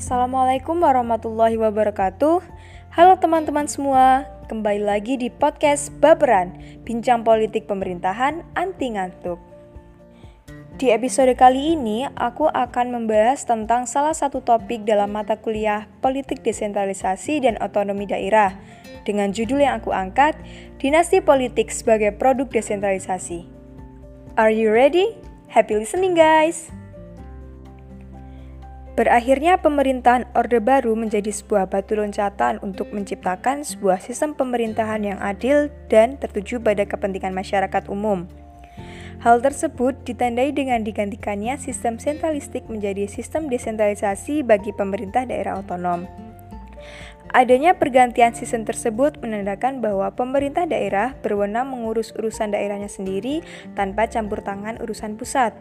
Assalamualaikum warahmatullahi wabarakatuh. Halo teman-teman semua, kembali lagi di podcast Baperan, bincang politik pemerintahan anti ngantuk. Di episode kali ini, aku akan membahas tentang salah satu topik dalam mata kuliah Politik Desentralisasi dan Otonomi Daerah dengan judul yang aku angkat, Dinasti Politik sebagai Produk Desentralisasi. Are you ready? Happy listening guys! Berakhirnya pemerintahan Orde Baru menjadi sebuah batu loncatan untuk menciptakan sebuah sistem pemerintahan yang adil dan tertuju pada kepentingan masyarakat umum. Hal tersebut ditandai dengan digantikannya sistem sentralistik menjadi sistem desentralisasi bagi pemerintah daerah otonom. Adanya pergantian sistem tersebut menandakan bahwa pemerintah daerah berwenang mengurus urusan daerahnya sendiri tanpa campur tangan urusan pusat.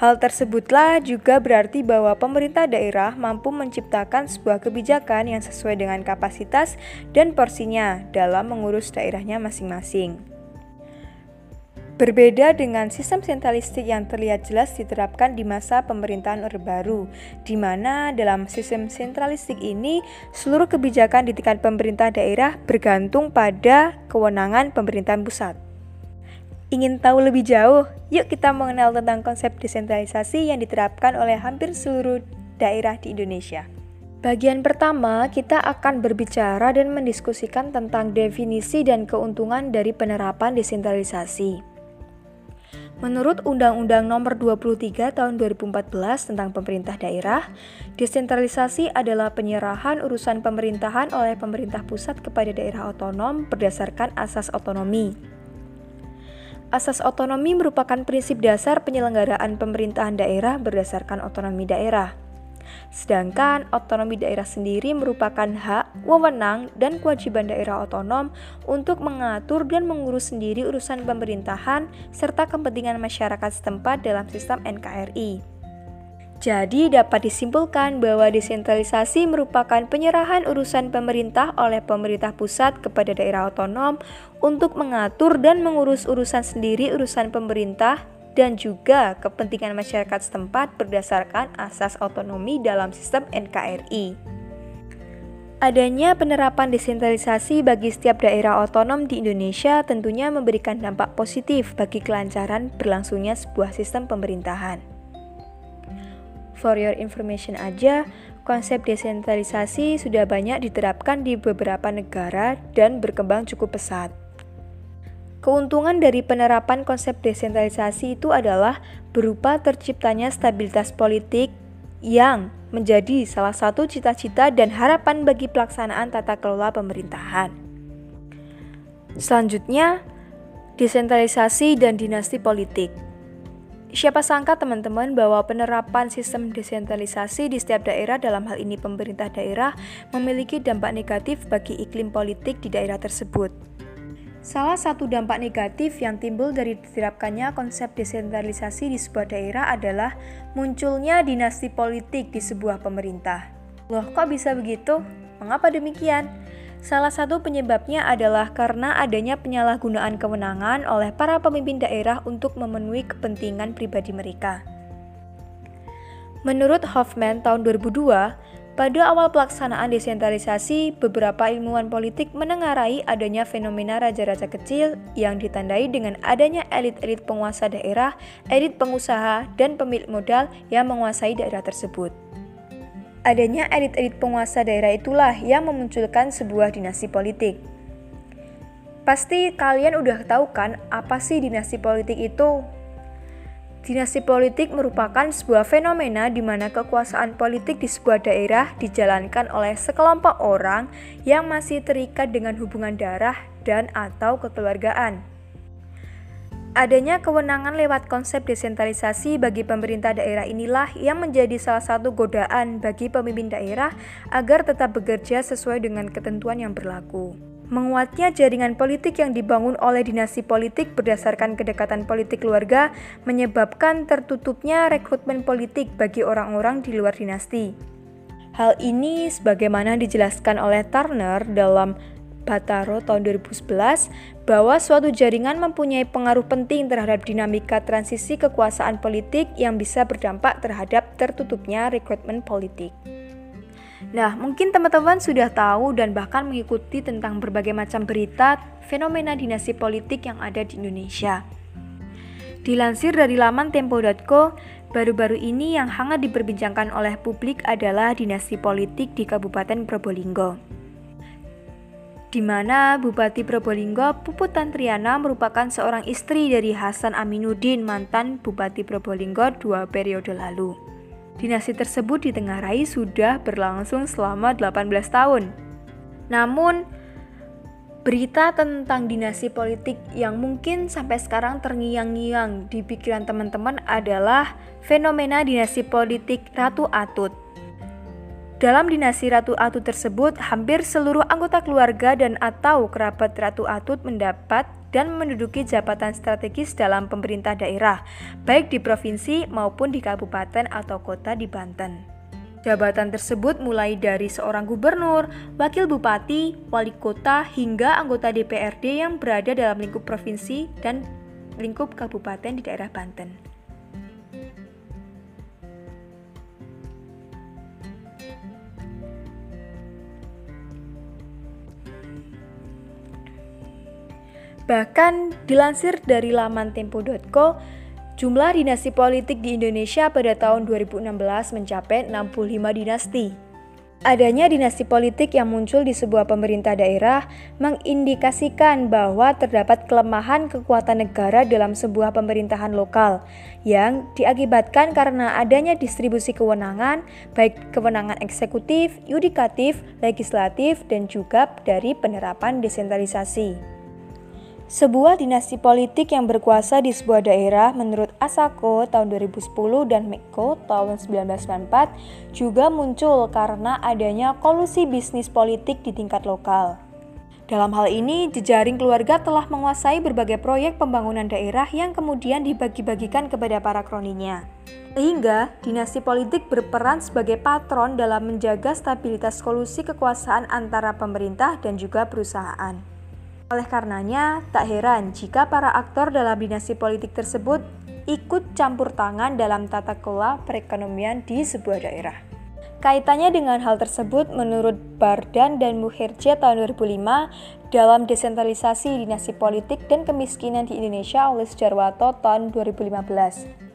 Hal tersebutlah juga berarti bahwa pemerintah daerah mampu menciptakan sebuah kebijakan yang sesuai dengan kapasitas dan porsinya dalam mengurus daerahnya masing-masing. Berbeda dengan sistem sentralistik yang terlihat jelas diterapkan di masa pemerintahan Orde Baru, di mana dalam sistem sentralistik ini seluruh kebijakan di tingkat pemerintah daerah bergantung pada kewenangan pemerintahan pusat. Ingin tahu lebih jauh? Yuk kita mengenal tentang konsep desentralisasi yang diterapkan oleh hampir seluruh daerah di Indonesia. Bagian pertama, kita akan berbicara dan mendiskusikan tentang definisi dan keuntungan dari penerapan desentralisasi. Menurut Undang-Undang Nomor 23 Tahun 2014 tentang Pemerintah Daerah, desentralisasi adalah penyerahan urusan pemerintahan oleh pemerintah pusat kepada daerah otonom berdasarkan asas otonomi. Asas otonomi merupakan prinsip dasar penyelenggaraan pemerintahan daerah berdasarkan otonomi daerah. Sedangkan otonomi daerah sendiri merupakan hak, wewenang, dan kewajiban daerah otonom untuk mengatur dan mengurus sendiri urusan pemerintahan serta kepentingan masyarakat setempat dalam sistem NKRI. Jadi dapat disimpulkan bahwa desentralisasi merupakan penyerahan urusan pemerintah oleh pemerintah pusat kepada daerah otonom untuk mengatur dan mengurus urusan sendiri urusan pemerintah dan juga kepentingan masyarakat setempat berdasarkan asas otonomi dalam sistem NKRI. Adanya penerapan desentralisasi bagi setiap daerah otonom di Indonesia tentunya memberikan dampak positif bagi kelancaran berlangsungnya sebuah sistem pemerintahan. For your information aja, konsep desentralisasi sudah banyak diterapkan di beberapa negara dan berkembang cukup pesat. Keuntungan dari penerapan konsep desentralisasi itu adalah berupa terciptanya stabilitas politik yang menjadi salah satu cita-cita dan harapan bagi pelaksanaan tata kelola pemerintahan. Selanjutnya, desentralisasi dan dinasti politik. Siapa sangka teman-teman bahwa penerapan sistem desentralisasi di setiap daerah dalam hal ini pemerintah daerah memiliki dampak negatif bagi iklim politik di daerah tersebut. Salah satu dampak negatif yang timbul dari diterapkannya konsep desentralisasi di sebuah daerah adalah munculnya dinasti politik di sebuah pemerintah. Loh, kok bisa begitu? Mengapa demikian? Salah satu penyebabnya adalah karena adanya penyalahgunaan kewenangan oleh para pemimpin daerah untuk memenuhi kepentingan pribadi mereka. Menurut Hoffman tahun 2002, pada awal pelaksanaan desentralisasi, beberapa ilmuwan politik menengarai adanya fenomena raja-raja kecil yang ditandai dengan adanya elit-elit penguasa daerah, elit pengusaha, dan pemilik modal yang menguasai daerah tersebut. Adanya elit-elit penguasa daerah itulah yang memunculkan sebuah dinasti politik. Pasti kalian udah tahu kan apa sih dinasti politik itu? Dinasti politik merupakan sebuah fenomena di mana kekuasaan politik di sebuah daerah dijalankan oleh sekelompok orang yang masih terikat dengan hubungan darah dan atau kekeluargaan. Adanya kewenangan lewat konsep desentralisasi bagi pemerintah daerah inilah yang menjadi salah satu godaan bagi pemimpin daerah agar tetap bekerja sesuai dengan ketentuan yang berlaku. Menguatnya jaringan politik yang dibangun oleh dinasti politik berdasarkan kedekatan politik keluarga menyebabkan tertutupnya rekrutmen politik bagi orang-orang di luar dinasti. Hal ini sebagaimana dijelaskan oleh Turner dalam Bataro tahun 2011 bahwa suatu jaringan mempunyai pengaruh penting terhadap dinamika transisi kekuasaan politik yang bisa berdampak terhadap tertutupnya rekrutmen politik. Nah, mungkin teman-teman sudah tahu dan bahkan mengikuti tentang berbagai macam berita fenomena dinasti politik yang ada di Indonesia. Dilansir dari laman tempo.co, baru-baru ini yang hangat diperbincangkan oleh publik adalah dinasti politik di Kabupaten Probolinggo di mana Bupati Probolinggo Puput Tantriana merupakan seorang istri dari Hasan Aminuddin mantan Bupati Probolinggo dua periode lalu. Dinasti tersebut ditengarai sudah berlangsung selama 18 tahun. Namun, berita tentang dinasti politik yang mungkin sampai sekarang terngiang-ngiang di pikiran teman-teman adalah fenomena dinasti politik Ratu Atut dalam dinasti Ratu Atut tersebut, hampir seluruh anggota keluarga dan atau kerabat Ratu Atut mendapat dan menduduki jabatan strategis dalam pemerintah daerah, baik di provinsi maupun di kabupaten atau kota di Banten. Jabatan tersebut mulai dari seorang gubernur, wakil bupati, wali kota, hingga anggota DPRD yang berada dalam lingkup provinsi dan lingkup kabupaten di daerah Banten. Bahkan dilansir dari laman tempo.co, jumlah dinasti politik di Indonesia pada tahun 2016 mencapai 65 dinasti. Adanya dinasti politik yang muncul di sebuah pemerintah daerah mengindikasikan bahwa terdapat kelemahan kekuatan negara dalam sebuah pemerintahan lokal yang diakibatkan karena adanya distribusi kewenangan, baik kewenangan eksekutif, yudikatif, legislatif, dan juga dari penerapan desentralisasi. Sebuah dinasti politik yang berkuasa di sebuah daerah menurut Asako tahun 2010 dan Meko tahun 1994 juga muncul karena adanya kolusi bisnis politik di tingkat lokal. Dalam hal ini, jejaring keluarga telah menguasai berbagai proyek pembangunan daerah yang kemudian dibagi-bagikan kepada para kroninya. Sehingga, dinasti politik berperan sebagai patron dalam menjaga stabilitas kolusi kekuasaan antara pemerintah dan juga perusahaan. Oleh karenanya, tak heran jika para aktor dalam dinasti politik tersebut ikut campur tangan dalam tata kelola perekonomian di sebuah daerah. Kaitannya dengan hal tersebut, menurut Bardan dan Muherje tahun 2005 dalam desentralisasi dinasti politik dan kemiskinan di Indonesia oleh Sejarwato tahun 2015.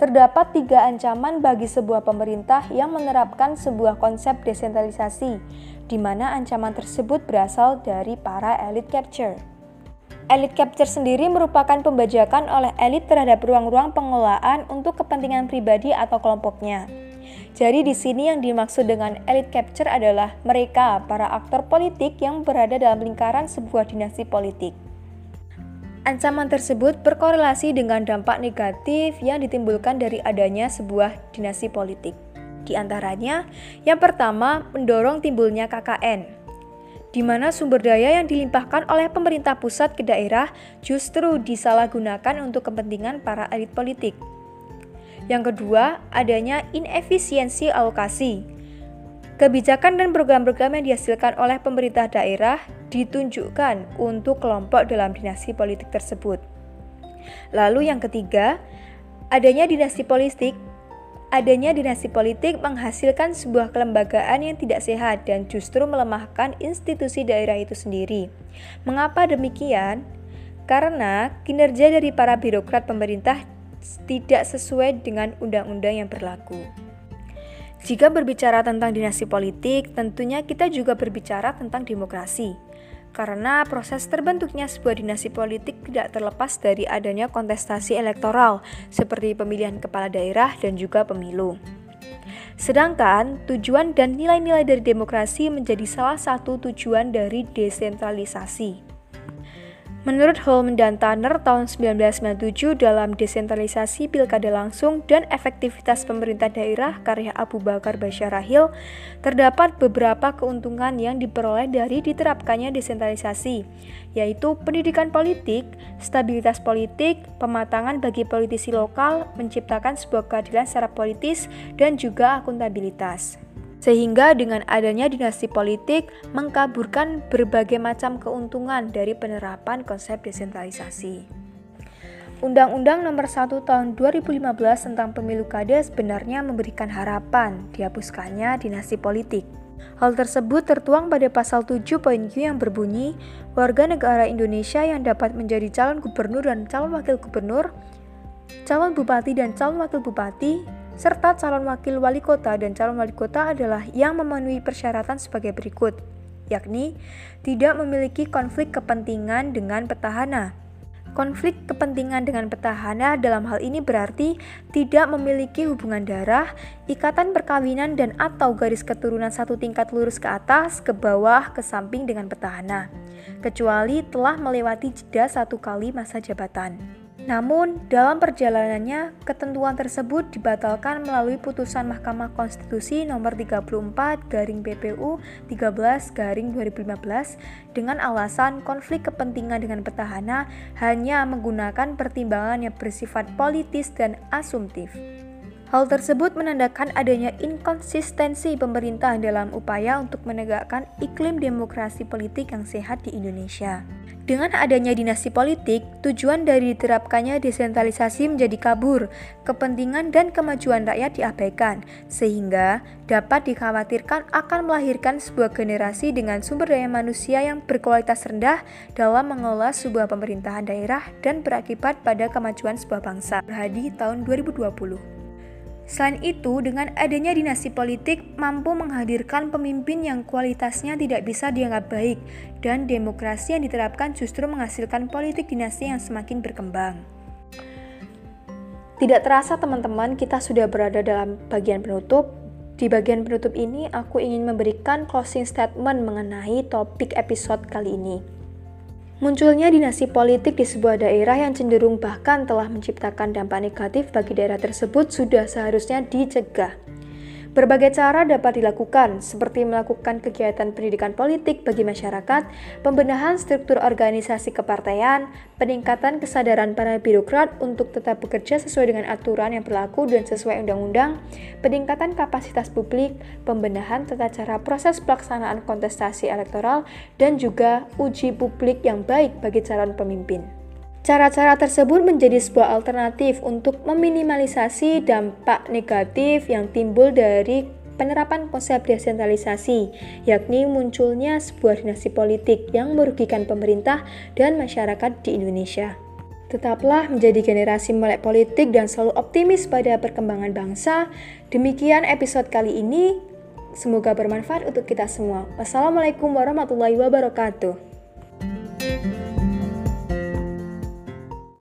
Terdapat tiga ancaman bagi sebuah pemerintah yang menerapkan sebuah konsep desentralisasi, di mana ancaman tersebut berasal dari para elite capture. Elite capture sendiri merupakan pembajakan oleh elit terhadap ruang-ruang pengelolaan untuk kepentingan pribadi atau kelompoknya. Jadi di sini yang dimaksud dengan elite capture adalah mereka, para aktor politik yang berada dalam lingkaran sebuah dinasti politik. Ancaman tersebut berkorelasi dengan dampak negatif yang ditimbulkan dari adanya sebuah dinasti politik. Di antaranya, yang pertama mendorong timbulnya KKN, di mana sumber daya yang dilimpahkan oleh pemerintah pusat ke daerah justru disalahgunakan untuk kepentingan para elit politik. Yang kedua, adanya inefisiensi alokasi. Kebijakan dan program-program yang dihasilkan oleh pemerintah daerah ditunjukkan untuk kelompok dalam dinasti politik tersebut. Lalu yang ketiga, adanya dinasti politik Adanya dinasti politik menghasilkan sebuah kelembagaan yang tidak sehat dan justru melemahkan institusi daerah itu sendiri. Mengapa demikian? Karena kinerja dari para birokrat pemerintah tidak sesuai dengan undang-undang yang berlaku. Jika berbicara tentang dinasti politik, tentunya kita juga berbicara tentang demokrasi karena proses terbentuknya sebuah dinasti politik tidak terlepas dari adanya kontestasi elektoral seperti pemilihan kepala daerah dan juga pemilu. Sedangkan tujuan dan nilai-nilai dari demokrasi menjadi salah satu tujuan dari desentralisasi. Menurut Holm dan Tanner tahun 1997 dalam desentralisasi pilkada langsung dan efektivitas pemerintah daerah karya Abu Bakar Basyarahil, terdapat beberapa keuntungan yang diperoleh dari diterapkannya desentralisasi, yaitu pendidikan politik, stabilitas politik, pematangan bagi politisi lokal, menciptakan sebuah keadilan secara politis, dan juga akuntabilitas. Sehingga dengan adanya dinasti politik mengkaburkan berbagai macam keuntungan dari penerapan konsep desentralisasi. Undang-Undang Nomor 1 Tahun 2015 tentang Pemilu Kada sebenarnya memberikan harapan dihapuskannya dinasti politik. Hal tersebut tertuang pada pasal 7 poin Q yang berbunyi, warga negara Indonesia yang dapat menjadi calon gubernur dan calon wakil gubernur, calon bupati dan calon wakil bupati, serta calon wakil wali kota dan calon wali kota adalah yang memenuhi persyaratan sebagai berikut, yakni tidak memiliki konflik kepentingan dengan petahana, Konflik kepentingan dengan petahana dalam hal ini berarti tidak memiliki hubungan darah, ikatan perkawinan dan atau garis keturunan satu tingkat lurus ke atas, ke bawah, ke samping dengan petahana, kecuali telah melewati jeda satu kali masa jabatan. Namun, dalam perjalanannya, ketentuan tersebut dibatalkan melalui putusan Mahkamah Konstitusi nomor 34 garing PPU 13 garing 2015 dengan alasan konflik kepentingan dengan petahana hanya menggunakan pertimbangan yang bersifat politis dan asumtif. Hal tersebut menandakan adanya inkonsistensi pemerintah dalam upaya untuk menegakkan iklim demokrasi politik yang sehat di Indonesia. Dengan adanya dinasti politik, tujuan dari diterapkannya desentralisasi menjadi kabur, kepentingan dan kemajuan rakyat diabaikan, sehingga dapat dikhawatirkan akan melahirkan sebuah generasi dengan sumber daya manusia yang berkualitas rendah dalam mengelola sebuah pemerintahan daerah dan berakibat pada kemajuan sebuah bangsa. Hadi tahun 2020. Selain itu, dengan adanya dinasti politik mampu menghadirkan pemimpin yang kualitasnya tidak bisa dianggap baik dan demokrasi yang diterapkan justru menghasilkan politik dinasti yang semakin berkembang. Tidak terasa teman-teman, kita sudah berada dalam bagian penutup. Di bagian penutup ini, aku ingin memberikan closing statement mengenai topik episode kali ini. Munculnya dinasti politik di sebuah daerah yang cenderung bahkan telah menciptakan dampak negatif bagi daerah tersebut sudah seharusnya dicegah. Berbagai cara dapat dilakukan, seperti melakukan kegiatan pendidikan politik bagi masyarakat, pembenahan struktur organisasi kepartaian, peningkatan kesadaran para birokrat untuk tetap bekerja sesuai dengan aturan yang berlaku dan sesuai undang-undang, peningkatan kapasitas publik, pembenahan tata cara proses pelaksanaan kontestasi elektoral, dan juga uji publik yang baik bagi calon pemimpin. Cara-cara tersebut menjadi sebuah alternatif untuk meminimalisasi dampak negatif yang timbul dari penerapan konsep desentralisasi, yakni munculnya sebuah dinasti politik yang merugikan pemerintah dan masyarakat di Indonesia. Tetaplah menjadi generasi melek politik dan selalu optimis pada perkembangan bangsa. Demikian episode kali ini. Semoga bermanfaat untuk kita semua. Wassalamualaikum warahmatullahi wabarakatuh.